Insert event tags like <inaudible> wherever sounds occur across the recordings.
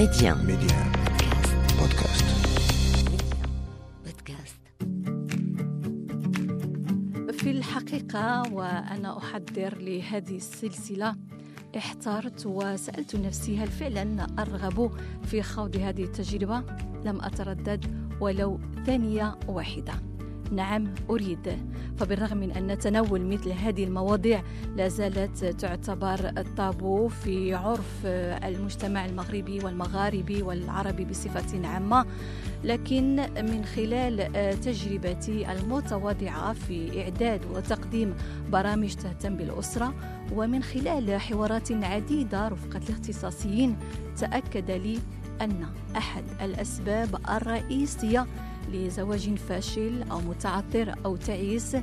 Média. Média. Podcast. Podcast. في الحقيقة وأنا أحضر لهذه السلسلة احترت وسألت نفسي هل فعلا أرغب في خوض هذه التجربة؟ لم أتردد ولو ثانية واحدة نعم أريد. فبالرغم من أن تناول مثل هذه المواضيع لا زالت تعتبر الطابو في عرف المجتمع المغربي والمغاربي والعربي بصفة عامة. لكن من خلال تجربتي المتواضعة في إعداد وتقديم برامج تهتم بالأسرة ومن خلال حوارات عديدة رفقة الاختصاصيين تأكد لي أن أحد الأسباب الرئيسية لزواج فاشل أو متعثر أو تعيس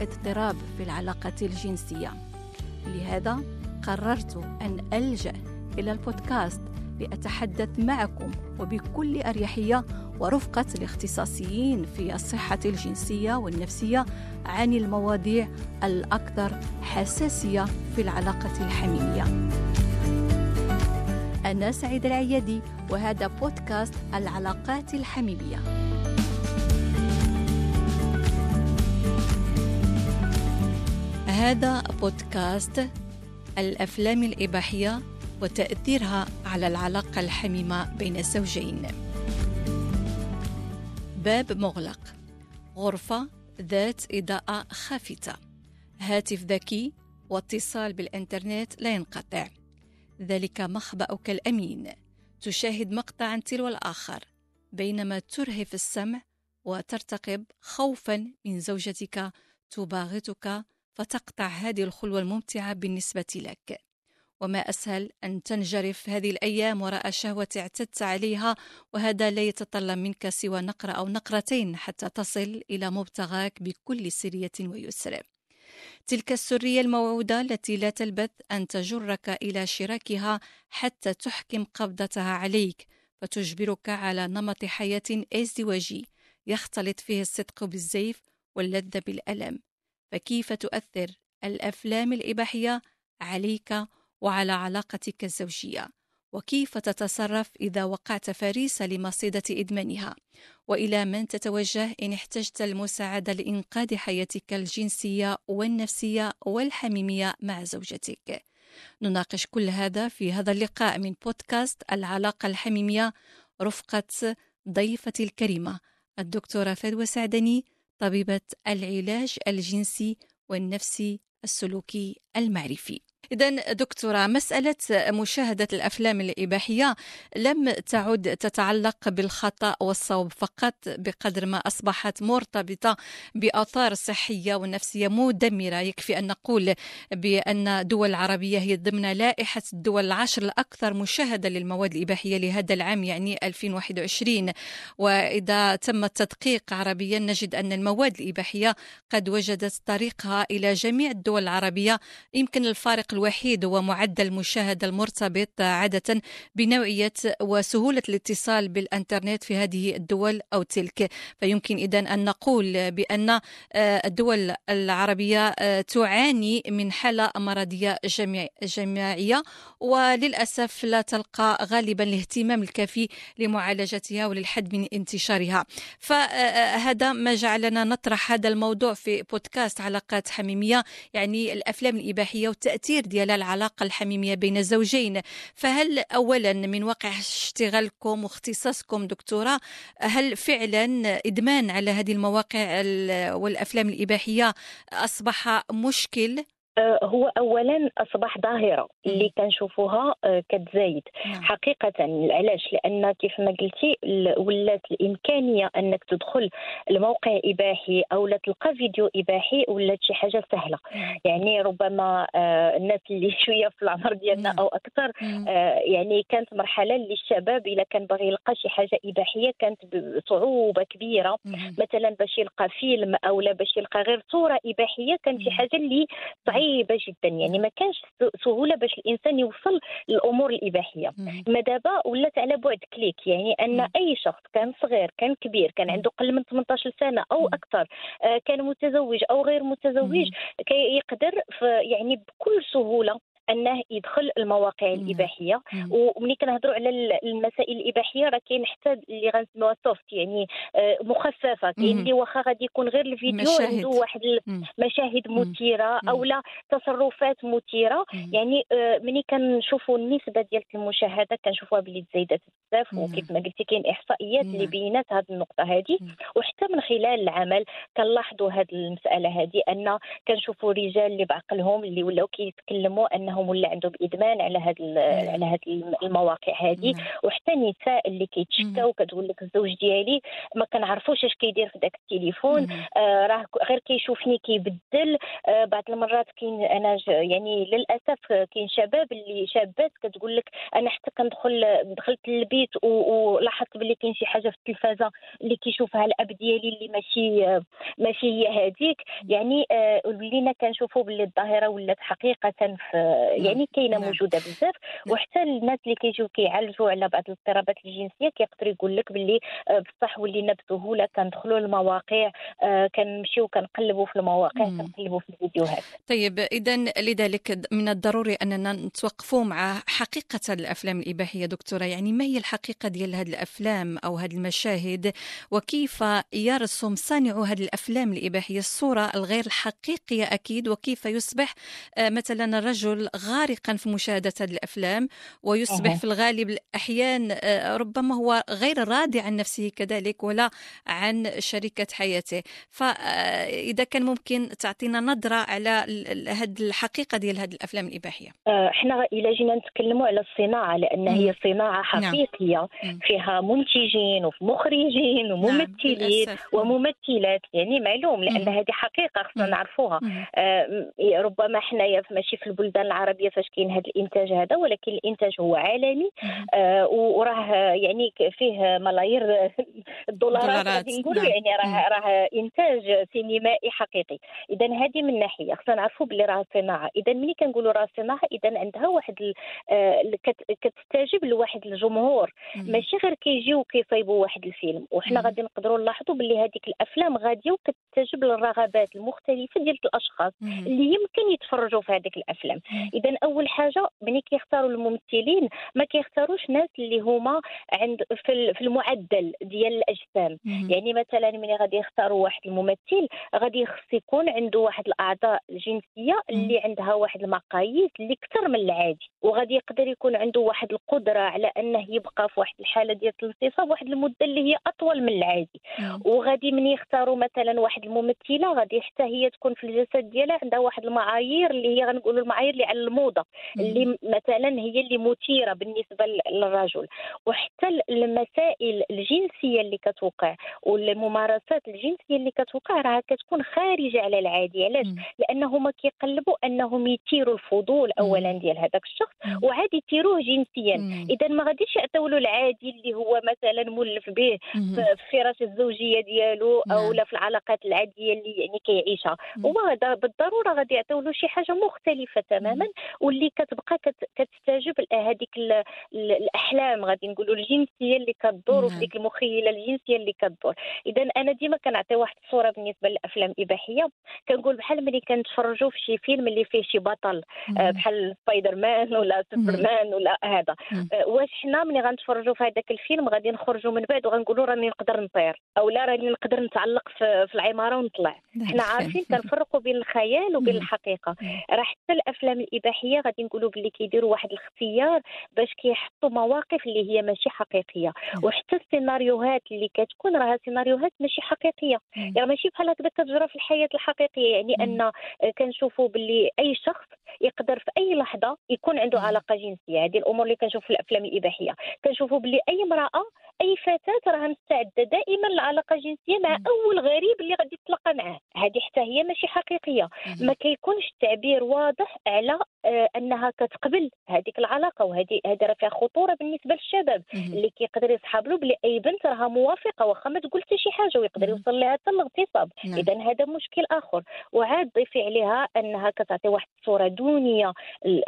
اضطراب في العلاقة الجنسية. لهذا قررت أن ألجأ إلى البودكاست لأتحدث معكم وبكل أريحية ورفقة الاختصاصيين في الصحة الجنسية والنفسية عن المواضيع الأكثر حساسية في العلاقة الحميمية. أنا سعيد العيادي وهذا بودكاست العلاقات الحميمية. هذا بودكاست الأفلام الإباحية وتأثيرها على العلاقة الحميمة بين الزوجين. باب مغلق، غرفة ذات إضاءة خافتة، هاتف ذكي واتصال بالإنترنت لا ينقطع. ذلك مخبأك الأمين، تشاهد مقطعا تلو الآخر بينما ترهف السمع وترتقب خوفا من زوجتك تباغتك فتقطع هذه الخلوة الممتعة بالنسبة لك. وما أسهل أن تنجرف هذه الأيام وراء شهوة اعتدت عليها وهذا لا يتطلب منك سوى نقرة أو نقرتين حتى تصل إلى مبتغاك بكل سرية ويسر. تلك السرية الموعودة التي لا تلبث أن تجرك إلى شراكها حتى تحكم قبضتها عليك فتجبرك على نمط حياة أزدواجي يختلط فيه الصدق بالزيف واللذة بالألم. فكيف تؤثر الأفلام الإباحية عليك وعلى علاقتك الزوجية؟ وكيف تتصرف إذا وقعت فريسة لمصيدة إدمانها؟ وإلى من تتوجه إن احتجت المساعدة لإنقاذ حياتك الجنسية والنفسية والحميمية مع زوجتك. نناقش كل هذا في هذا اللقاء من بودكاست العلاقة الحميمية رفقة ضيفتي الكريمة الدكتورة فدوى سعدني طبيبة العلاج الجنسي والنفسي السلوكي المعرفي. إذا دكتورة مسألة مشاهدة الأفلام الإباحية لم تعد تتعلق بالخطأ والصواب فقط بقدر ما أصبحت مرتبطة بآثار صحية ونفسية مدمرة. يكفي أن نقول بأن دول العربية هي ضمن لائحة الدول العشر الأكثر مشاهدة للمواد الإباحية لهذا العام يعني 2021 وإذا تم التدقيق عربيا نجد أن المواد الإباحية قد وجدت طريقها إلى جميع الدول العربية. يمكن الفارق الوحيد هو معدل المشاهدة المرتبط عادة بنوعية وسهولة الاتصال بالإنترنت في هذه الدول أو تلك. فيمكن إذا أن نقول بأن الدول العربية تعاني من حالة مرضية جماعية وللأسف لا تلقى غالبا الاهتمام الكافي لمعالجتها وللحد من انتشارها. فهذا ما جعلنا نطرح هذا الموضوع في بودكاست علاقات حميمية. يعني الأفلام الإباحية والتأثير ديال العلاقة الحميمية بين الزوجين. فهل أولا من واقع اشتغالكم واختصاصكم دكتورة هل فعلا إدمان على هذه المواقع والأفلام الإباحية أصبح مشكل؟ هو اولا أصبح ظاهرة اللي كنشوفوها كتزايد نعم. حقيقة علاش؟ لأن كيف ما قلتي ولات الإمكانية أنك تدخل لموقع إباحي أو لا تلقى فيديو إباحي ولات شي حاجة سهلة. يعني ربما الناس اللي <laughs> شوية في العمر ديالنا أو أكثر يعني كانت مرحلة اللي الشباب اذا كان باغي يلقى شي حاجة إباحية كانت بصعوبة كبيرة. مثلا باش يلقى فيلم أو لا باش يلقى غير صورة إباحية كان شي حاجة اللي صعيبة جدا يعني ما كانش سهولة باش الإنسان يوصل للأمور الإباحية. ما دابا ولات على بعد كليك يعني أن أي شخص كان صغير كان كبير كان عنده قل من 18 سنة أو أكثر كان متزوج أو غير متزوج يقدر يعني بكل سهولة أنه يدخل المواقع الإباحية. وملي كنهضروا على المسائل الإباحية راه كاين حتى اللي غنسميوها سوفت يعني آه، مخففة. كاين اللي واخا غادي يكون غير الفيديو عنده واحد المشاهد مثيرة أو لا تصرفات مثيرة. يعني آه، ملي كنشوفوا النسبة ديال المشاهدة كنشوفوها بلي تزايدت بزاف. وكيف ما قلتي كاين إحصائيات اللي بينات هذه النقطة هذه وحتى من خلال العمل كنلاحظوا هذه المسألة هذه أن كنشوفوا رجال اللي بعقلهم اللي ولاو كيتكلموا انهم ولا عندهم إدمان على هذه على هذه المواقع هذه وحتى نساء اللي كيتشكاو كتقول لك الزوج ديالي ما كنعرفوش اش كيدير في ذاك التليفون. آه راه غير كيشوفني كيبدل. آه بعض المرات كاين أنا يعني للأسف كاين شباب اللي شابات كتقول لك أنا حتى كندخل دخلت للبيت ولاحظت باللي كاين شي حاجة في التلفازة اللي كيشوفها الأب ديالي اللي ماشي ماشي هي هذيك يعني آه ولينا كنشوفوا باللي الظاهرة ولات حقيقة في يعني كاينة نعم. موجودة بزاف وحتى الناس اللي كيجيو كيعالجوا على بعض الاضطرابات الجنسية كيقدر يقول لك باللي آه، بصح ولينا بسهوله كندخلوا المواقع آه، كنمشيو كنقلبوا في المواقع كنقلبوا في الفيديوهات. طيب إذا لذلك من الضروري أننا نتوقفوا مع حقيقة الأفلام الإباحية دكتورة. يعني ما هي الحقيقة ديال هذه الأفلام أو هذه المشاهد؟ وكيف يرسم صانع هذه الأفلام الإباحية الصورة الغير الحقيقية أكيد؟ وكيف يصبح آه، مثلا الرجل غارقا في مشاهدة هذه الأفلام ويصبح في الغالب الأحيان آه، ربما هو غير راضي عن نفسه كذلك ولا عن شريكة حياته. فاذا كان ممكن تعطينا نظرة على هذه الحقيقة ديال هذه الأفلام الإباحية. آه، إحنا إلى جينا نتكلموا على الصناعة لأن هي صناعة نعم. حقيقية نعم. فيها منتجين ومخرجين وممثلين نعم. وممثلات يعني معلوم لأن هذه حقيقة خصنا نعرفوها. آه ربما حنايا ماشي في البلدان العربية فاش كاين هذا الإنتاج هذا ولكن الإنتاج هو عالمي آه وراه يعني فيه ملايير <laughs> الدولارات نقولوا نعم. يعني راه راه إنتاج سينمائي حقيقي. اذا هذه من ناحية خصنا نعرفوا بلي راه صناعة. اذا ملي كنقولوا راه صناعة اذا عندها واحد آه كتستجيب لواحد الجمهور. ماشي غير كيجيو كيصايبوا واحد الفيلم. وحنا غادي نقدروا نلاحظوا بلي هذيك الأفلام غادية وكتستجيب للرغبات المختلفة ديال الأشخاص اللي يمكن يتفرجوا في هذيك الأفلام. اذا أول حاجة ملي كيختاروا الممثلين ما كيختاروش ناس اللي هما عند في المعدل ديال الأجسام. يعني مثلا ملي غادي يختاروا واحد الممثل غادي يخص يكون عنده واحد الأعضاء الجنسية اللي عندها واحد المقاييس اللي أكثر من العادي. وغادي يقدر يكون عنده واحد القدرة على أنه يبقى في واحد الحالة ديال الانتصاب واحد المدة اللي هي أطول من العادي. وغادي من يختاروا مثلا واحد الممثلة غادي حتى هي تكون في الجسد ديالها عندها واحد المعايير اللي هي غنقولوا المعايير اللي على الموضة اللي مثلا هي اللي مثيرة بالنسبة للرجل. وحتى المسائل الجنسية اللي كتوقع والممارسات الجنسية اللي كتوقع راه كتكون خارجة على العادي. علاش؟ لانهم كيقلبوا أنهم يثيروا الفضول اولا ديال هذاك الشخص وعاد يثيروه جنسيا. إذا ما غاديش يعطيو له العادي اللي هو مثلا مولف به في الفراش الزوجية ديالو أو نعم. لا في العلاقات العادية اللي يعني كيعيشها. هو بالضرورة غادي يعطيو له شي حاجة مختلفة تماما. واللي كتبقى كتستجب لهذيك الأحلام غادي نقولوا الجنسية اللي كدور وفي نعم. ديك المخيلة الجنسية اللي كدور اذا أنا ديما كنعطي واحد الصورة بالنسبة للأفلام الإباحية. كنقول بحال ملي كنتفرجوا في شي فيلم اللي فيه شي بطل آه، بحال سبايدر مان ولا سوبرمان ولا هذا. آه، واش حنا ملي غنتفرجوا في هذاك الفيلم غادي نخرجوا من بعد وغنقولوا راني نقدر نطير أو لا راني نقدر نتعلق في, في العمارة ونطلع. حنا عارفين كنفرقوا بين الخيال وبين الحقيقة. راه حتى الأفلام الإباحية غادي نقولوا باللي كيديروا واحد الاختيار باش كيحطوا مواقف اللي هي ماشي حقيقية. وحتى السيناريوهات اللي كتكون راها سيناريوهات ماشي حقيقية. يعني ماشي بحال هكذا كتجرى في الحياة الحقيقية. يعني أن كنشوفوا باللي أي شخص يقدر في أي لحظة يكون عنده علاقة جنسية. هذه الأمور اللي كنشوف في الأفلام الإباحية. كنشوفوا باللي أي امرأة أي فتاة راها مستعدة دائما لعلاقة جنسية مع أول غريب اللي غادي تتلاقى معاه. هذه حتى هي ماشي حقيقية. ما كيكونش التعبير واضح على أنها كتقبل هذيك العلاقة وهذه هذه راه فيها خطورة بالنسبة للشباب اللي كيقدر يسحب له بلي أي بنت راها موافقة واخا ما تقول حتى شي حاجة ويقدر يوصل لها حتى الاغتصاب. نعم. إذا هذا مشكل آخر. وعاد ضيفي عليها أنها كتعطي واحد الصورة دونية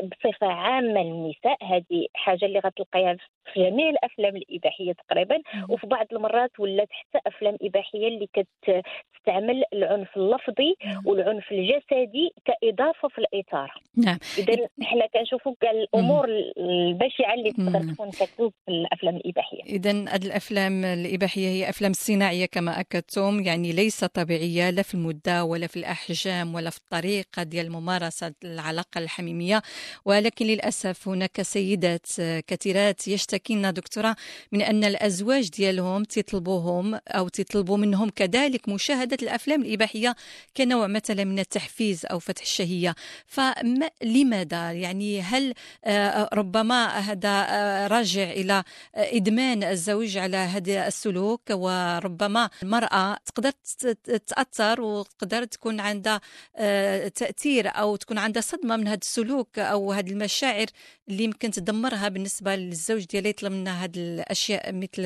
بصفة عامة للنساء. هذه حاجة اللي غتلقيها في جميع الأفلام الإباحية تقريبا. وفي بعض المرات ولات حتى أفلام إباحية اللي كتستعمل العنف اللفظي والعنف الجسدي كإضافة في الاثاره نعم. اذا حنا كنشوفوا الأمور البشعة اللي تقدر تكون كتكون في الأفلام الإباحية. اذا الأفلام الإباحية هي أفلام صناعية كما أكدتم يعني ليس طبيعية لا في المدة ولا في الأحجام ولا في الطريقة ديال ممارسه العلاقة الحميمية. ولكن للأسف هناك سيدات كثيرات يشتكين دكتورة من أن الأزواج ديالهم تطلبوهم أو تطلبوا منهم كذلك مشاهدة الأفلام الإباحية كنوع مثلا من التحفيز أو فتح الشهية. فلماذا يعني هل آه، ربما هذا آه، راجع إلى إدمان الزوج على هذا السلوك وربما المرأة تقدر تاثر وتقدر تكون عندها آه، تأثير أو تكون عندها صدمة من هذا السلوك أو هذه المشاعر اللي يمكن تدمرها بالنسبة للزوج ديالها يطلب منها هذه الأشياء مثل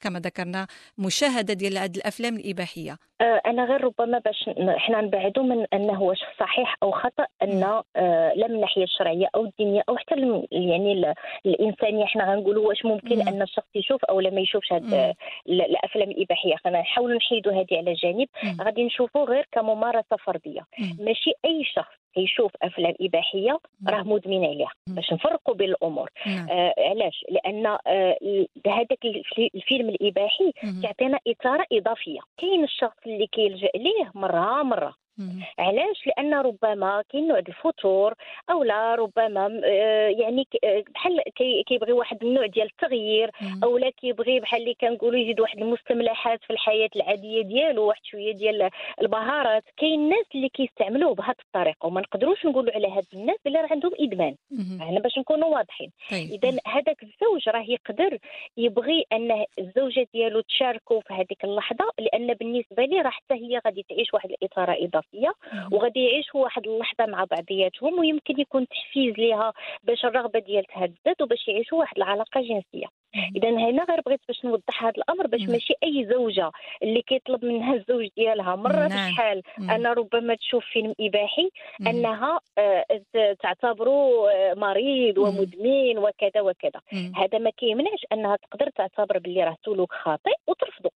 كما ذكرنا مشاهدة ديال هذه الأفلام الإباحية. آه، أنا غير ربما باش إحنا نبعدوا من أنه واش صحيح أو خطأ أن آه، لا من الناحية الشرعية أو الدينية أو حتى يعني الإنسانية. إحنا غنقولوا واش ممكن أن الشخص يشوف أو لا ما يشوفش هاد الأفلام الإباحية. خلينا نحاولوا نحيدوا هذه على جانب. غادي نشوفوا غير كممارسة فردية. ماشي أي شخص يشوف أفلام إباحية راه مدمن عليها باش نفرقوا بين الأمور. نعم. آه علاش؟ لأن آه هذاك الفيلم الإباحي تعطينا اثاره إضافية. كاين الشخص اللي كيلجأ ليه مرة مرة. علاش؟ لأن ربما كاين نوع الفتور أو لا ربما آه، يعني آه، بحال كيبغي واحد النوع ديال التغيير أو لا كيبغي بحال اللي كنقولوا يزيد واحد المستملحات في الحياة العادية ديالو واحد شوية ديال البهارات. كاين الناس اللي كيستعملوه بهذه الطريقة وما نقدروش نقولوا على هاد الناس اللي راه عندهم إدمان. إحنا باش نكونوا واضحين. طيب. اذا هذاك الزوج راه يقدر يبغي أن الزوجة ديالو تشاركه في هذيك اللحظة لأن بالنسبة لي راه حتى هي غادي تعيش واحد الاثاره اضافيه العاطفيه وغادي يعيشوا واحد اللحظة مع بعضياتهم ويمكن يكون تحفيز ليها باش الرغبة ديال تهدد وباش يعيشوا واحد العلاقة جنسية. اذا هنا غير بغيت باش نوضح هذا الأمر باش ماشي أي زوجة اللي كيطلب منها الزوج ديالها مرة في الشحال أنا ربما تشوف فيلم إباحي أنها آه، تعتبره آه، مريض ومدمن وكذا وكذا. هذا ما كيمنعش أنها تقدر تعتبر باللي راه سلوك خاطئ وترفضه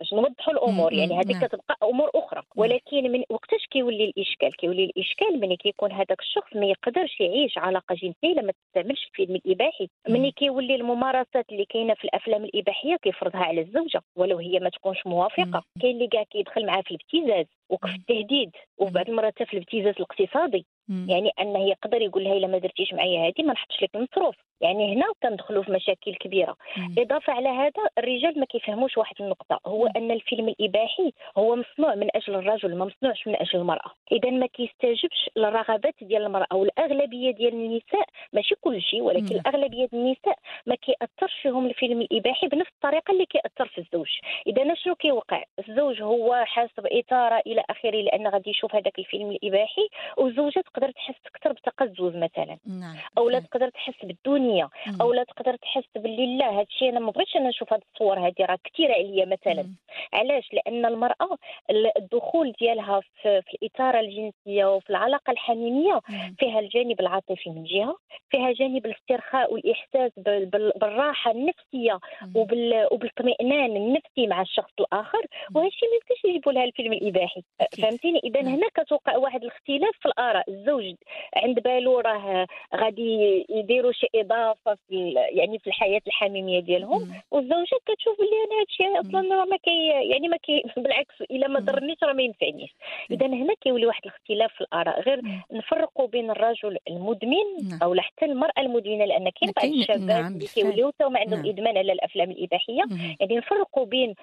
باش نوضحوا الأمور يعني هذه نعم. كتبقى أمور أخرى. نعم. ولكن من وقتاش كيولي الإشكال؟ كيولي الإشكال ملي كيكون هذاك الشخص ما يقدرش يعيش علاقة جنسية لما تستعملش الفيلم الإباحي. ملي كيولي الممارسات اللي كاينة في الأفلام الإباحية كيفرضها على الزوجة ولو هي ما تكونش موافقة. كاين اللي كاع كيدخل معاه في الابتزاز وفي التهديد وفي بعض المرات في الابتزاز الاقتصادي. يعني انه يقدر يقول لها إلا ما درتيش معايا هذه ما نحطش لك المصروف يعني هنا كندخلوا في مشاكل كبيرة مم. إضافة على هذا الرجال ما كيفهموش واحد النقطة هو مم. أن الفيلم الإباحي هو مصنوع من أجل الرجل ما مصنوعش من أجل المرأة إذا ما كيستجبش للرغبات ديال المرأة والاغلبيه ديال النساء ماشي كل شيء ولكن مم. الأغلبية ديال النساء ما كيأثرش فيهم الفيلم الإباحي بنفس الطريقة اللي كيأثر في الزوج إذا شنو كيوقع الزوج هو حاسب اثاره إلى آخره لأن غادي يشوف هذاك الفيلم الإباحي والزوجه تقدر تحس أكثر بتقزز مثلا نعم. أو لا تقدر تحس بالدنيا مم. أو لا تقدر تحس باللي لا هذا الشيء أنا ما بغيتش أنا نشوف هذه الصور هذه راه كثيرة عليا مثلا. مم. علاش؟ لأن المرأة الدخول ديالها في, في الاثاره الجنسية وفي العلاقة الحميميه مم. فيها الجانب العاطفي من جهة فيها جانب الاسترخاء والإحساس بالراحة النفسية وبال وبالاطمئنان النفسي مع الشخص الآخر. وهذا الشيء ما يمكنش يجيبوا لها الفيلم الإباحي. فهمتيني؟ إذا هنا كتوقع واحد الاختلاف في الآراء. الزوج عند بالو راه غادي يديروا شي إضافة في يعني في الحياة الحميمية ديالهم والزوجه كتشوف بلي أنا هادشي أصلا ما كي يعني ما كي <laughs> بالعكس إلا ما ضرنيش راه ما ينفعنيش. اذا هنا كيولي واحد الاختلاف في الآراء. غير نفرقوا بين الرجل المدمن نعم. أو حتى المرأة المدمنة لأن كاين بعض الشباب نعم، اللي كيوليو ما عندهم نعم. ادمان على الأفلام الإباحية. يعني نفرقوا بين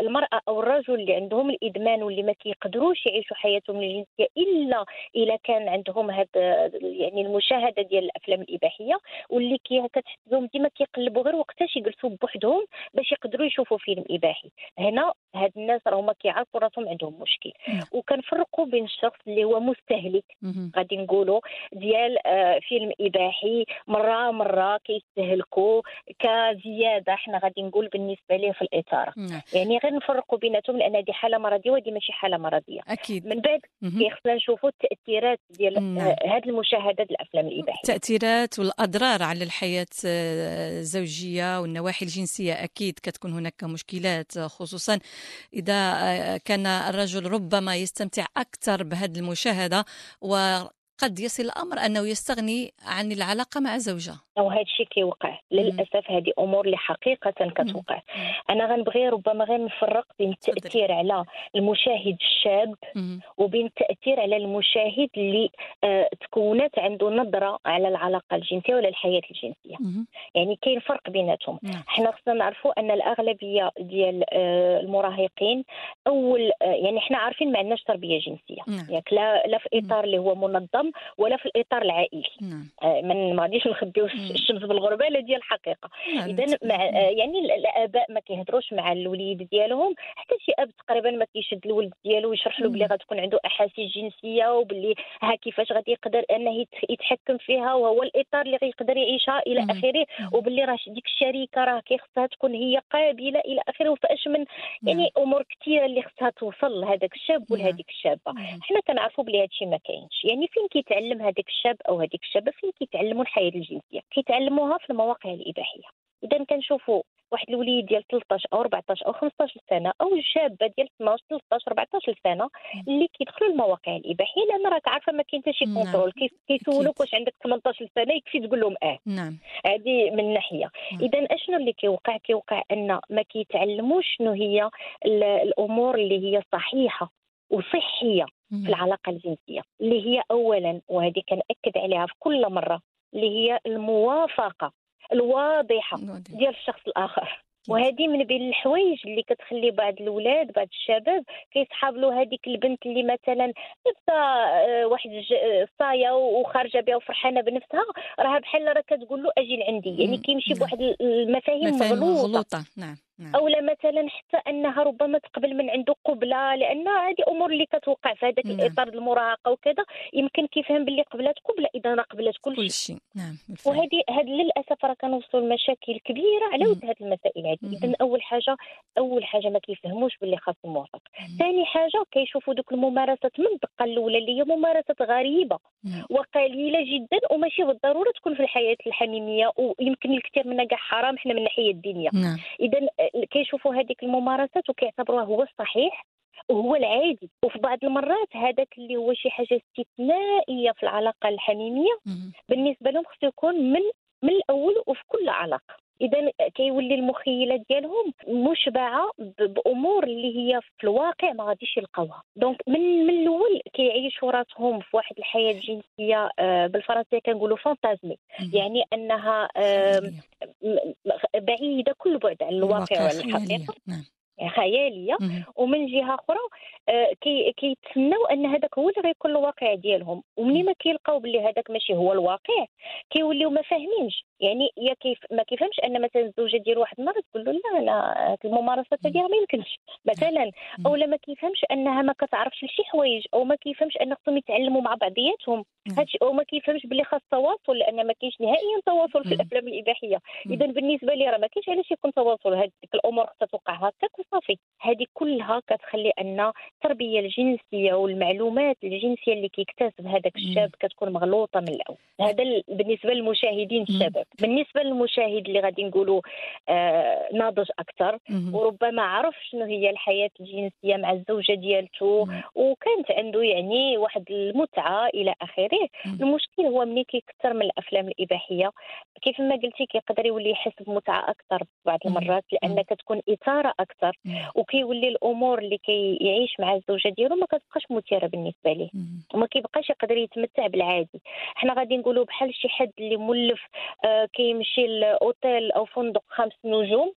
المرأة أو الرجل اللي عندهم الإدمان واللي ما كيقدروش يعيشوا حياتهم الجنسية إلا إلا كان عندهم هاد يعني المشاهدة ديال الأفلام الإباحية واللي كي كتحسهم ديما كيقلبوا غير وقتاش يجلسوا بوحدهم باش يقدروا يشوفوا فيلم إباحي. هنا هاد الناس راهما كيعرفوا راسهم عندهم مشكل نعم. وكنفرقوا بين الشخص اللي هو مستهلك. غادي نقولوا ديال آه، فيلم إباحي مرة مرة كيستهلكوا كزيادة حنا غادي نقول بالنسبة ليه في الاثاره نعم. يعني غير نفرقوا بيناتهم لأن هذه حالة مرضية وهذه ماشي حالة مرضية أكيد من بعد. كيخصنا نشوفوا التأثيرات ديال نعم. آه، هاد المشاهدات الأفلام الإباحية التأثيرات والأضرار على الحياة آه، الزوجية والنواحي الجنسية أكيد كتكون هناك مشكلات خصوصا إذا آه، كان الرجل ربما يستمتع أكثر بهذه المشاهدة وقد يصل الأمر أنه يستغني عن العلاقة مع زوجة أو هذا الشيء كيوقع للأسف هذه أمور اللي حقيقة كتوقع أنا غنبغي ربما غير نفرق بين. التاثير على المشاهد الشاب مهم. وبين التاثير على المشاهد اللي آه، تكونت عنده نظرة على العلاقة الجنسية ولا الحياة الجنسية مهم. يعني كاين فرق بيناتهم. حنا خصنا نعرفوا أن الأغلبية ديال آه، المراهقين أول آه، يعني حنا عارفين ما عندناش تربية جنسية نعم. ياك لا لا في إطار اللي هو منظم ولا في الإطار العائلي نعم آه، ما غاديش نخبيو. الشمس بالغربة لا ديال الحقيقة نعم. اذا مع آه، يعني ال- الآباء ما كيهضروش مع الوليد ديالهم حتى شي أب تقريبا ما كيشد الولد ديالو ويشرح له. بلي غتكون عنده أحاسيس جنسية وباللي ها كيفاش غادي يقدر أنه يت- يتحكم فيها وهو الإطار اللي غيقدر يعيشها إلى. آخره مم. وباللي راه ديك الشريكة راه كيخصها تكون هي قابلة إلى آخره وفاش من يعني نعم. أمور كثيره اللي خصها توصل لهذاك الشاب نعم. ولهذيك الشابة نعم. حنا كنعرفوا بلي هادشي ما كاينش يعني فين كيتعلم هذاك الشاب أو هذيك الشابة فين كيتعلموا الحياة الجنسية كيتعلموها في المواقع الإباحية إذا كنشوفوا واحد الوليد ديال 13 أو 14 أو 15 سنة أو شابة ديال 12 13 14 سنة اللي كيدخلوا المواقع الإباحية لأن راك عارفه ما كاين حتى شي نعم. contrôle كيسولوك. واش عندك 18 سنة يكفي تقول لهم آه نعم هذه من ناحية مم. إذا أشنو اللي كيوقع كيوقع أن ما كيتعلموش شنو هي ال- الأمور اللي هي صحيحة وصحية. في العلاقة الجنسية اللي هي اولا وهذه كنأكد عليها في كل مرة اللي هي الموافقة الواضحة واضح. ديال الشخص الآخر. وهذه من بين الحوايج اللي كتخلي بعض الاولاد بعض الشباب كيصحاب له هذيك البنت اللي مثلا لابسه آه، واحد الج- آه، وخارجة بها وفرحانة بنفسها راها بحال راه كتقول له أجي لعندي. يعني. كيمشي نعم. بواحد المفاهيم مفاهيم مغلوطة. غلوطة نعم نعم اولا مثلا حتى أنها ربما تقبل من عنده قبلة لأن هذه أمور اللي كتوقع في هذاك نعم. الإطار المراهقة وكذا يمكن كيفهم باللي قبلات قبلة إذا راه قبلات كل كل شيء نعم بالفعل. وهذه هاد للأسف راه كنوصلوا لمشاكل كبيرة على. ود هاد المسائل هذه. اذا أول حاجة أول حاجة ما كيفهموش باللي خاص مم. ثاني حاجة كيشوفوا دوك الممارسات من الدقه الأولى اللي هي ممارسات غريبة نعم. وقليلة جدا وماشي بالضرورة تكون في الحياة الحميمية ويمكن الكثير منها كاع حرام حنا من الناحية الدينية نعم اذا كيشوفوا هذيك الممارسات وكيعتبروها هو الصحيح وهو العادي وفي بعض المرات هذاك اللي هو شي حاجة استثنائية في العلاقة الحميمية. بالنسبة لهم خصو يكون من من الأول وفي كل علاقة اذا كيولي المخيلات ديالهم مشبعة ب- بأمور اللي هي في الواقع ما غاديش يلقاوها. دونك من من الأول كيعيشوا راسهم في واحد الحياة الجنسيه آه، بالفرنسية كنقولوا فانتازمي. يعني أنها بعيدة كل بعد عن الواقع وعن. الحقيقة خيالية. ومن جهة أخرى آه، كي كيتسناو أن هذاك هو اللي غيكون الواقع ديالهم. ومنين ما كيلقاو باللي هذاك ماشي هو الواقع كيوليو ما فاهمينش. يعني يا كيف ما كيفهمش أن مثلا الزوجة ديال واحد المره تقول له لا هاد الممارسات هذه ما يمكنش. مثلا أو لا ما كيفهمش أنها ما كتعرفش لشي حوايج أو ما كيفهمش أن خصهم يتعلموا مع بعضياتهم. هادشي أو ما كيفهمش باللي خاص تواصل لأن ما كاينش نهائيا تواصل في. الأفلام الإباحية. اذا بالنسبة لي راه ما كاينش علاش يكون تواصل. هذيك الأمور خصها توقع هكاك وصافي هذه كلها كتخلي أن التربية الجنسية والمعلومات الجنسية اللي كيكتسب هذاك. الشاب كتكون مغلوطة من الأول هذا ال- بالنسبة للمشاهدين. الشباب بالنسبة للمشاهد اللي غادي نقولوا آه ناضج أكثر. وربما عرف شنو هي الحياة الجنسية مع الزوجة ديالته. وكانت عنده يعني واحد المتعة إلى آخره. المشكل هو ملي كيكثر من الأفلام الإباحية كيف ما قلتي كيقدر يولي يحس بمتعة أكثر بعض. المرات لأن. كتكون إثارة أكثر. وكيولي الأمور اللي كيعيش مع الزوجة ديالو ما كتبقاش مثيرة بالنسبة ليه. وما كيبقاش يقدر يتمتع بالعادي. حنا غادي نقولوا بحال شي حد اللي مولف آه كيمشي لأوتيل أو فندق خمس نجوم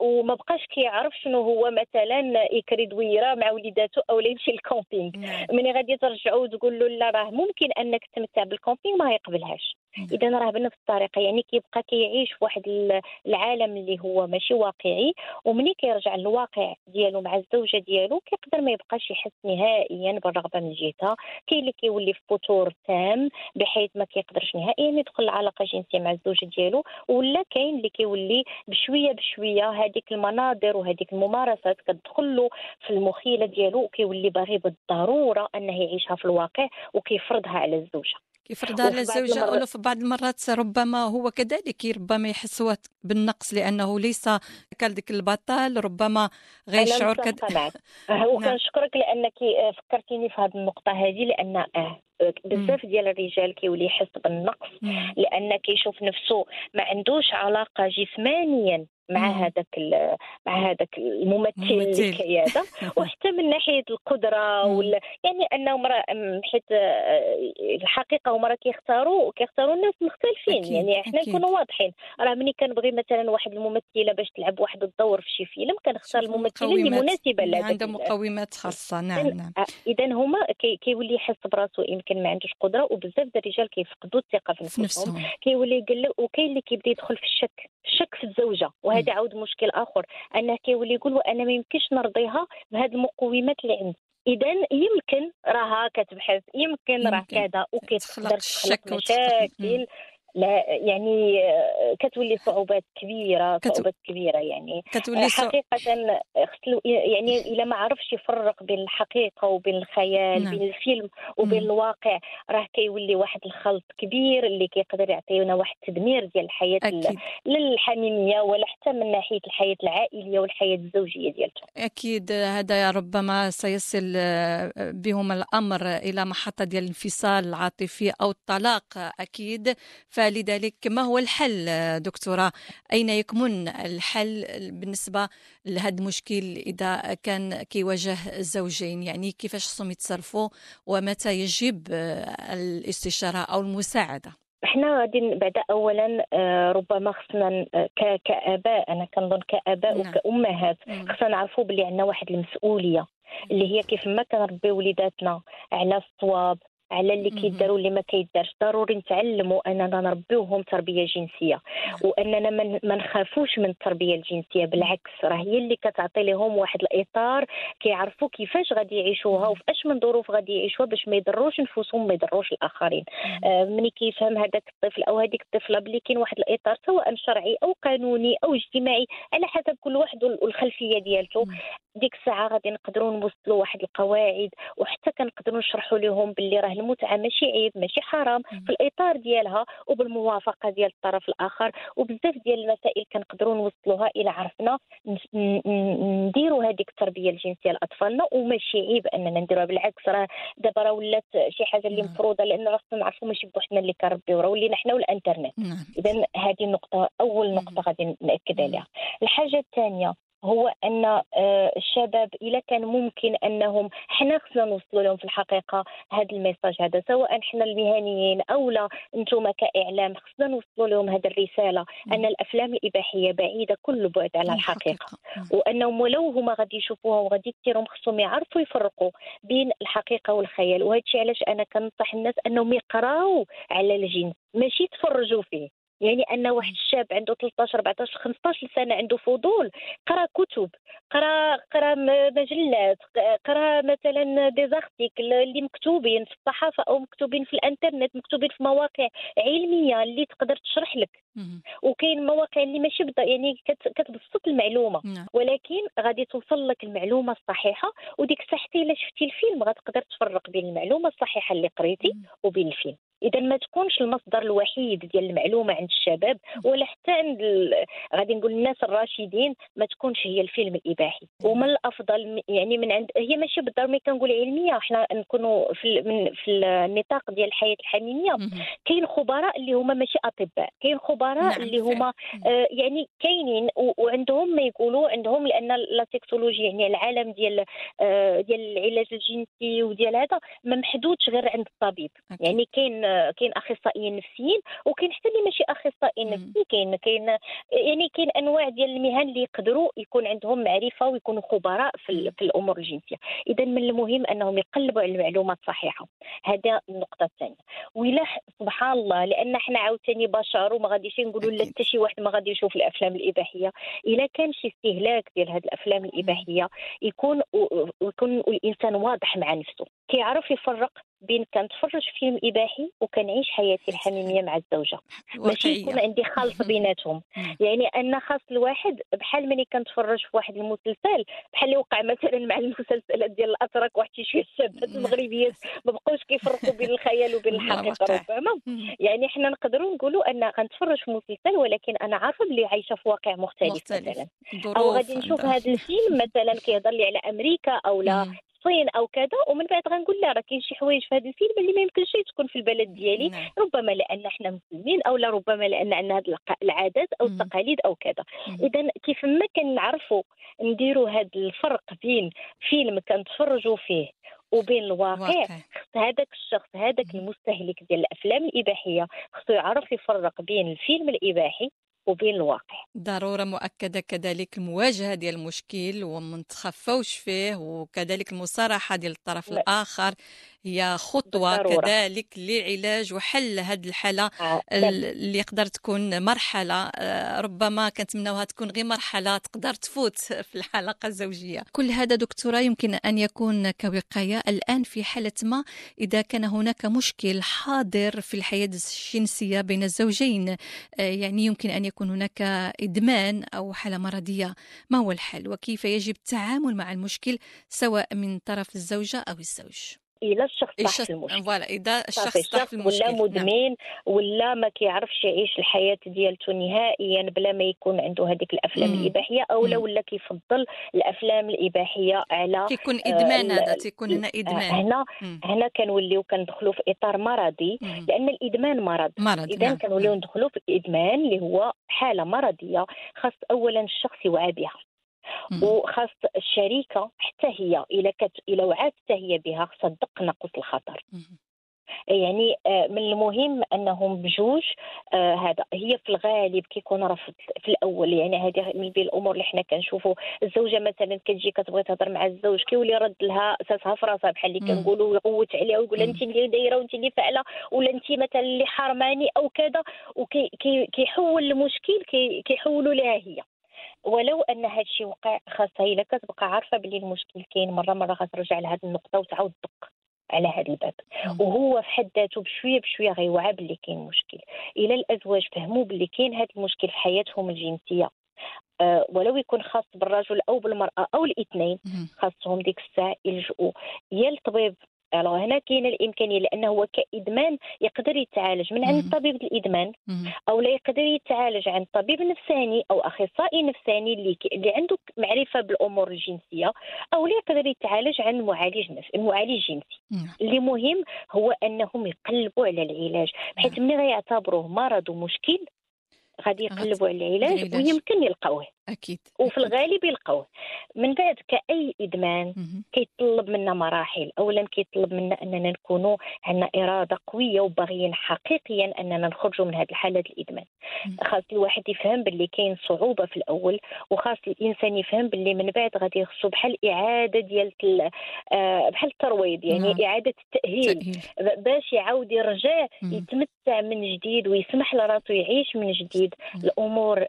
وما بقاش كيعرف شنو هو مثلا يكري دويرة مع وليداتو أو لا يمشي لل camping نعم. ملي غادي ترجعو تقول له لا راه ممكن أنك تمتع بال camping ما يقبلهاش نعم. اذا راه بنفس الطريقة يعني كيبقى كيعيش في واحد ال- العالم اللي هو ماشي واقعي ومني كيرجع للواقع ديالو مع الزوجة ديالو كيقدر ما يبقاش يحس نهائيا بالرغبة من جهتها كاين اللي كيولي في فتور تام بحيث ما كيقدرش نهائيا يدخل العلاقه جنسية مع الزوجة ديالو ولا كاين اللي كيولي بشوية بشوية هذيك المناظر وهذيك الممارسات كتدخل له في المخيلة ديالو وكيولي باغي بالضرورة أنه يعيشها في الواقع وكيفرضها على الزوجة كيفرضها على الزوجة أو في بعض المرات ربما هو كذلك ربما يحس بالنقص لأنه ليس كذلك البطل ربما غيشعر أنا كد... معك <laughs> نعم. وكنشكرك لأنك آه، فكرتيني في هذه النقطة هذه لأن آه بزاف ديال الرجال كيولي يحس بالنقص. لأن كيشوف نفسه ما عندوش علاقة جسمانيا مع. هذاك مع هذاك الممثل اللي ممثل. كي هذا وحتى من ناحية القدرة. ولا يعني انهم حيت آه، الحقيقة هما راه كيختاروا كيختاروا الناس مختلفين أكيد، يعني إحنا. نكونوا واضحين راه ملي كنبغي مثلا واحد الممثلة باش تلعب واحد الدور في شي فيلم كنختار الممثلة اللي مناسبة اللي لهذاك عنده ال- مقومات خاصة نعم نعم اذا هما كي كيولي يحس براسو يمكن ما عندوش قدرة وبزاف ديال الرجال كيفقدوا الثقة في نفسهم كيولي يقلق وكاين اللي كيبدا يدخل في الشك الشك في الزوجة وهذا عاود مشكل آخر أنه كيولي يقول وأنا ما يمكنش نرضيها بهذه المقومات اللي عندي. اذا يمكن راها كتبحث يمكن راه. كذا وكتقدر تخلق الشك مشاكل. لا يعني آه، كتولي صعوبات كبيرة صعوبات كبيرة يعني كتولي خصلو يعني إلا ما عرفش يفرق بين الحقيقة وبين الخيال نعم. بين الفيلم وبين مم. الواقع راه كيولي واحد الخلط كبير اللي كيقدر يعطينا واحد التدمير ديال الحياة ال- أكيد لا الحميمية ولا حتى من ناحية الحياة العائلية والحياة الزوجية ديالته أكيد هذا ربما سيصل آه، بهم الأمر إلى محطة ديال الانفصال العاطفي أو الطلاق أكيد فلذلك ما هو الحل آه، دكتورة أين يكمن الحل بالنسبة لهذا المشكل إذا كان كيواجه الزوجين يعني كيفاش خصهم يتصرفوا ومتى يجب آه، الاستشارة أو المساعدة إحنا غادي بعد اولا آه، ربما خصنا ك- كآباء أنا كنظن كآباء نعم. وكأمهات. خصنا نعرفوا بلي عندنا واحد المسؤولية اللي هي كيف ما كنربيو وليداتنا على الصواب على اللي. كيدار واللي ما كيدارش. ضروري نتعلموا أننا نربيوهم تربية جنسية. وأننا ما- نخافوش من التربية الجنسية بالعكس راه هي اللي كتعطي لهم واحد الإطار كيعرفوا كيفاش غادي يعيشوها وفي أش من ظروف غادي يعيشوها باش ما يضروش نفوسهم ما يضروش الآخرين. آه، ملي كيفهم هذاك الطفل أو هذيك الطفلة بلي كاين واحد الإطار سواء شرعي أو قانوني أو اجتماعي على حسب كل واحد وال- والخلفية ديالته. ديك الساعة غادي نقدروا نوصلوا واحد القواعد وحتى كنقدروا نشرحوا لهم باللي راه المتعة ماشي عيب ماشي حرام. في الإطار ديالها وبالموافقة ديال الطرف الآخر وبزاف ديال المسائل كنقدروا نوصلوها إلى عرفنا نديروا هذيك التربية الجنسية لاطفالنا وماشي عيب أننا نديروها بالعكس راه دابا راه ولات شي حاجة اللي نعم. مفروضة لأن خصنا نعرفوا ماشي بوحدنا اللي كنربيو راه ولينا حنا والإنترنت نعم اذا هذه النقطه أول. نقطة غادي نأكد. عليها الحاجة الثانية هو أن آه، الشباب إذا كان ممكن أنهم حنا خصنا نوصلوا لهم في الحقيقة هذا الميساج هذا سواء حنا المهنيين أو لا أنتم كإعلام خصنا نوصلوا لهم هذه الرسالة. أن الأفلام الإباحية بعيدة كل بعد على الحقيقة. وأنهم ولو هما غادي يشوفوها وغادي يديرهم خصهم يعرفوا يفرقوا بين الحقيقة والخيال. وهذا الشيء علاش أنا كنصح الناس أنهم يقراوا على الجنس ماشي يتفرجوا فيه. يعني أن واحد الشاب عنده 13 14 15 سنه عنده فضول قرأ كتب قرأ قرأ مجلات قرأ مثلا دي زارتيكل اللي مكتوبين في الصحافة أو مكتوبين في الإنترنت مكتوبين في مواقع علمية اللي تقدر تشرح لك. وكاين مواقع اللي ماشي بدا يعني كت- كتبسط المعلومة نعم ولكن غادي توصل لك المعلومة الصحيحة وديك الساعة حتى إلا شفتي الفيلم غتقدر تفرق بين المعلومة الصحيحة اللي قريتي. وبين الفيلم إذا ما تكونش المصدر الوحيد ديال المعلومة عند الشباب ولا حتى عند ال... غادي نقول الناس الراشدين ما تكونش هي الفيلم الإباحي ومن الأفضل يعني من عند هي ماشي بالضرورة كنقول علمية حنا نكونوا في ال... من... في النطاق ديال الحياة الحميمية. كاين خبراء اللي هما ماشي أطباء كاين خبراء نعم، اللي. هما. آه، يعني كاينين و- وعندهم ما يقولوا عندهم لأن لا سيكسولوجي يعني العالم ديال آه، ديال العلاج الجنسي وديال هذا ما محدودش غير عند الطبيب أكيد. يعني كاين كاين أخصائيين نفسيين وكاين حتى اللي ماشي اخصائي نفسي كاين كاين يعني كاين أنواع ديال المهن اللي يقدروا يكون عندهم معرفة ويكونوا خبراء في, في الأمور الجنسية. اذا من المهم أنهم يقلبوا على المعلومات الصحيحة. هذا النقطة الثانية. ولا سبحان الله لأن إحنا عاوتاني بشر وما غاديش نقولوا لا حتى شي واحد ما غادي يشوف الأفلام الإباحية. إلا كان شي استهلاك ديال هذه الأفلام الإباحية يكون ويكون الإنسان واضح مع نفسه. كيعرف يفرق بين كنتفرج فيلم إباحي وكنعيش حياتي الحميمية مع الزوجة. ماشي يكون عندي خلط بيناتهم. يعني أن خاص الواحد بحال ملي كنتفرج في واحد المسلسل بحال اللي وقع مثلا مع المسلسلات ديال الأتراك واحد شوية الشابات المغربيات ما بقاوش كيفرقوا بين الخيال وبين الحقيقة ربما. يعني حنا نقدروا نقولوا أن غنتفرج في مسلسل ولكن أنا عارفة بلي عايشة في واقع مختلف, مختلف. مثلا. أو غادي نشوف هذا الفيلم مثلا كيهضر لي على أمريكا أو لا الصين أو كذا ومن بعد غنقول لا راه كاين شي حوايج في هذا الفيلم اللي ما يمكنش تكون في البلد ديالي نعم. ربما لأن إحنا مسلمين أو لا ربما لأن عندنا هذه العادات أو التقاليد أو كذا. إذا كيف ما كنعرفوا نديروا هذا الفرق بين فيلم كنتفرجوا فيه وبين الواقع خص هذاك الشخص هذاك المستهلك ديال الأفلام الإباحية خصو يعرف يفرق بين الفيلم الإباحي وبين الواقع. ضرورة مؤكدة كذلك المواجهة ديال المشكل وما نتخفوش فيه وكذلك المصارحة ديال الطرف الآخر. هي خطوة بالضرورة. كذلك لعلاج وحل هذه الحالة آه. اللي يقدر تكون مرحلة آه، ربما كنتمناوها تكون غير مرحلة تقدر تفوت <laughs> في الحلقة الزوجية كل هذا دكتورة يمكن أن يكون كوقاية الآن في حالة ما إذا كان هناك مشكل حاضر في الحياة الجنسية بين الزوجين آه، يعني يمكن أن يكون هناك إدمان أو حالة مرضية ما هو الحل وكيف يجب التعامل مع المشكل سواء من طرف الزوجة أو الزوج إلى الشخص صح المشكل فوالا إذا الشخص في المشكل ولا نعم. مدمن نعم. ولا ما كيعرفش يعيش الحياة ديالته نهائيا بلا ما يكون عنده هذيك الأفلام مم. الإباحية أو لا ولا كيفضل الأفلام الإباحية على كيكون إدمان آه هذا تيكون هنا إدمان هنا مم. هنا كنوليو كندخلوا في إطار مرضي مم. لأن الإدمان مرض, مرض اذا نعم. كنوليو ندخلوا في الادمان اللي هو حالة مرضية خاص اولا الشخص يوعى بها وخاص الشركة حتى هي اذا كت اذا وعات حتى هي بها خاصها تدق ناقص الخطر يعني آه، من المهم أنهم بجوج آه، هذا هي في الغالب كيكون رفض في الأول. يعني هذه من بين الأمور اللي حنا كنشوفوا. الزوجة مثلا كتجي كتبغي تهضر مع الزوج كيولي رد لها أساسها في راسها بحال اللي كنقولوا يقوت عليها ويقول انت اللي دايرة وانت اللي فاعله ولا انت مثلا اللي حرماني أو كذا وكيحول المشكل كيحولوا لها هي. ولو أن هذا الشيء وقع خاصها إلا كتبقى عارفة بلي المشكل كاين مرة مرة غترجع لهذه النقطة وتعاود تدق على هذا الباب. وهو في حد ذاته بشوية بشوية غيوعى باللي كاين مشكل. إلى الأزواج فهموا باللي كاين هذا المشكل في حياتهم الجنسية. أه ولو يكون خاص بالرجل أو بالمرأة أو الإثنين خاصهم ديك الساعة يلجؤوا. يا الطبيب ألو هنا كاينة الإمكانية لأنه هو كإدمان يقدر يتعالج من عند طبيب الإدمان أو لا يقدر يتعالج عند طبيب نفساني أو أخصائي نفساني اللي اللي عنده معرفة بالأمور الجنسية أو لا يقدر يتعالج عند معالج نفس المعالج جنسي. اللي مهم هو أنهم يقلبوا على العلاج بحيث ملي غيعتبروه مرض ومشكل غادي يقلبوا على العلاج. ويمكن يلقاوه. أكيد وفي الغالب يلقاوه من بعد كأي إدمان كيطلب منا مراحل اولا كيطلب منا أننا نكونوا عندنا إرادة قوية وباغيين حقيقيا أننا نخرجوا من هذه الحالة الإدمان. خاص الواحد يفهم باللي كاين صعوبة في الأول وخاص الإنسان يفهم باللي من بعد غادي يخصو بحال إعادة ديال آه، بحال الترويض يعني نعم. إعادة التأهيل. باش يعاود يرجع يتمتع من جديد ويسمح لراسو يعيش من جديد. الأمور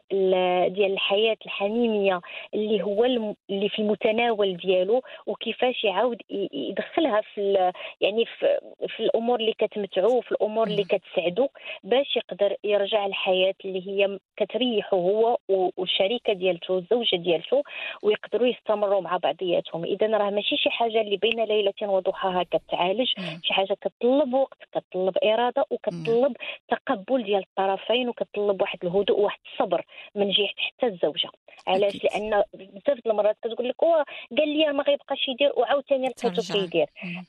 ديال الحياة الحميمية اللي هو اللي في المتناول ديالو وكيفاش يعاود يدخلها في يعني في, في الأمور اللي كتمتعو في الأمور اللي كتسعدو باش يقدر يرجع الحياة اللي هي كتريحه هو والشريكة ديالته الزوجه ديالته ويقدروا يستمروا مع بعضياتهم. اذا راه ماشي شي حاجة اللي بين ليلة وضحاها كتعالج شي حاجة كتطلب وقت كتطلب إرادة وكتطلب تقبل ديال الطرفين وكتطلب واحد الهدوء وواحد الصبر من جهة حتى الزوجة. علاش. لأن بزاف د المرات كتقول لك هو قال لي ما غيبقاش يدير وعاوتاني ترجع. كيدير.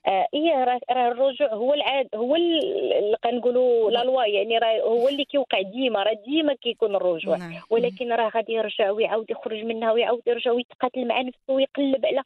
آه إيه راه الرجوع هو العاد هو كنقولوا لا لوا يعني راه هو اللي كيوقع ديما راه ديما كيكون الرجوع نعم. ولكن راه غادي يرجع ويعاود يخرج منها ويعاود يرجع ويتقاتل مع نفسه ويقلب على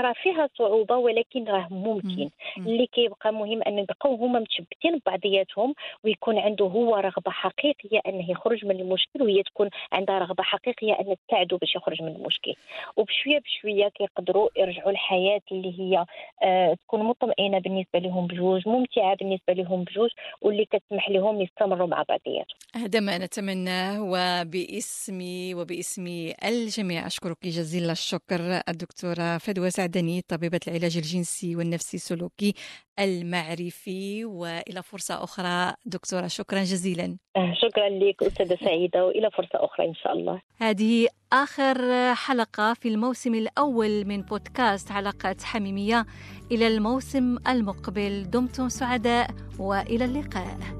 راه فيها صعوبة ولكن راه ممكن مم. اللي كيبقى مهم أن يبقاو هما متشبتين ببعضياتهم ويكون عنده هو رغبة حقيقية أنه يخرج من المشكل وهي تكون عندها رغبة حقيقية ان تساعده باش يخرج من المشكل. وبشوية بشوية كيقدروا يرجعوا الحياة اللي هي آه تكون مطمئنة بالنسبة لهم بجوج ممتعة بالنسبة لهم بجوج واللي كتسمح لهم يستمروا مع بعضياتهم. هذا ما نتمناه وباسمي وباسم الجميع أشكرك جزيل الشكر الدكتورة فدوى سعدني طبيبة العلاج الجنسي والنفسي السلوكي المعرفي وإلى فرصة أخرى دكتورة شكرا جزيلا. آه شكرا لك أستاذة سعيدة وإلى فرصة أخرى إن شاء الله. هذه آخر حلقة في الموسم الأول من بودكاست حلقات حميمية. إلى الموسم المقبل دمتم سعداء وإلى اللقاء.